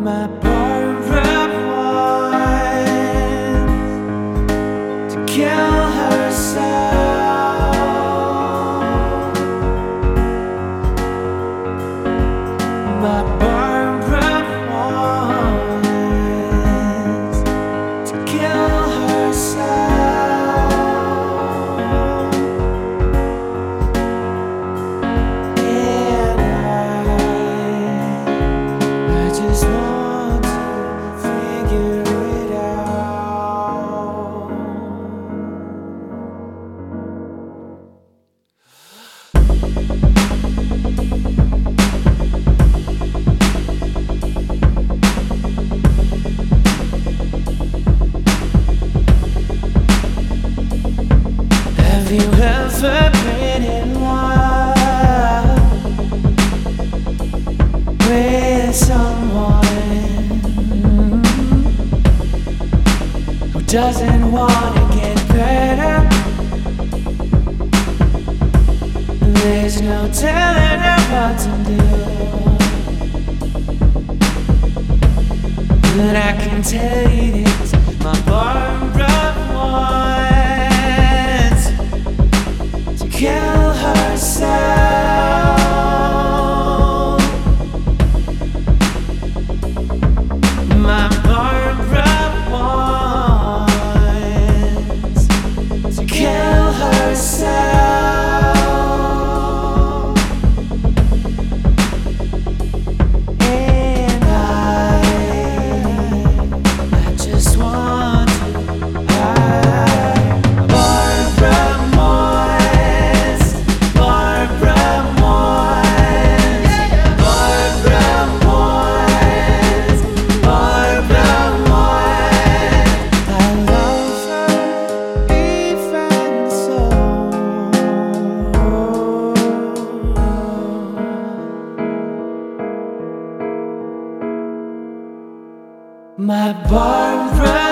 my part. Doesn't want to get better. There's no telling her what to do. But I can tell you this, my Barbara wants My barn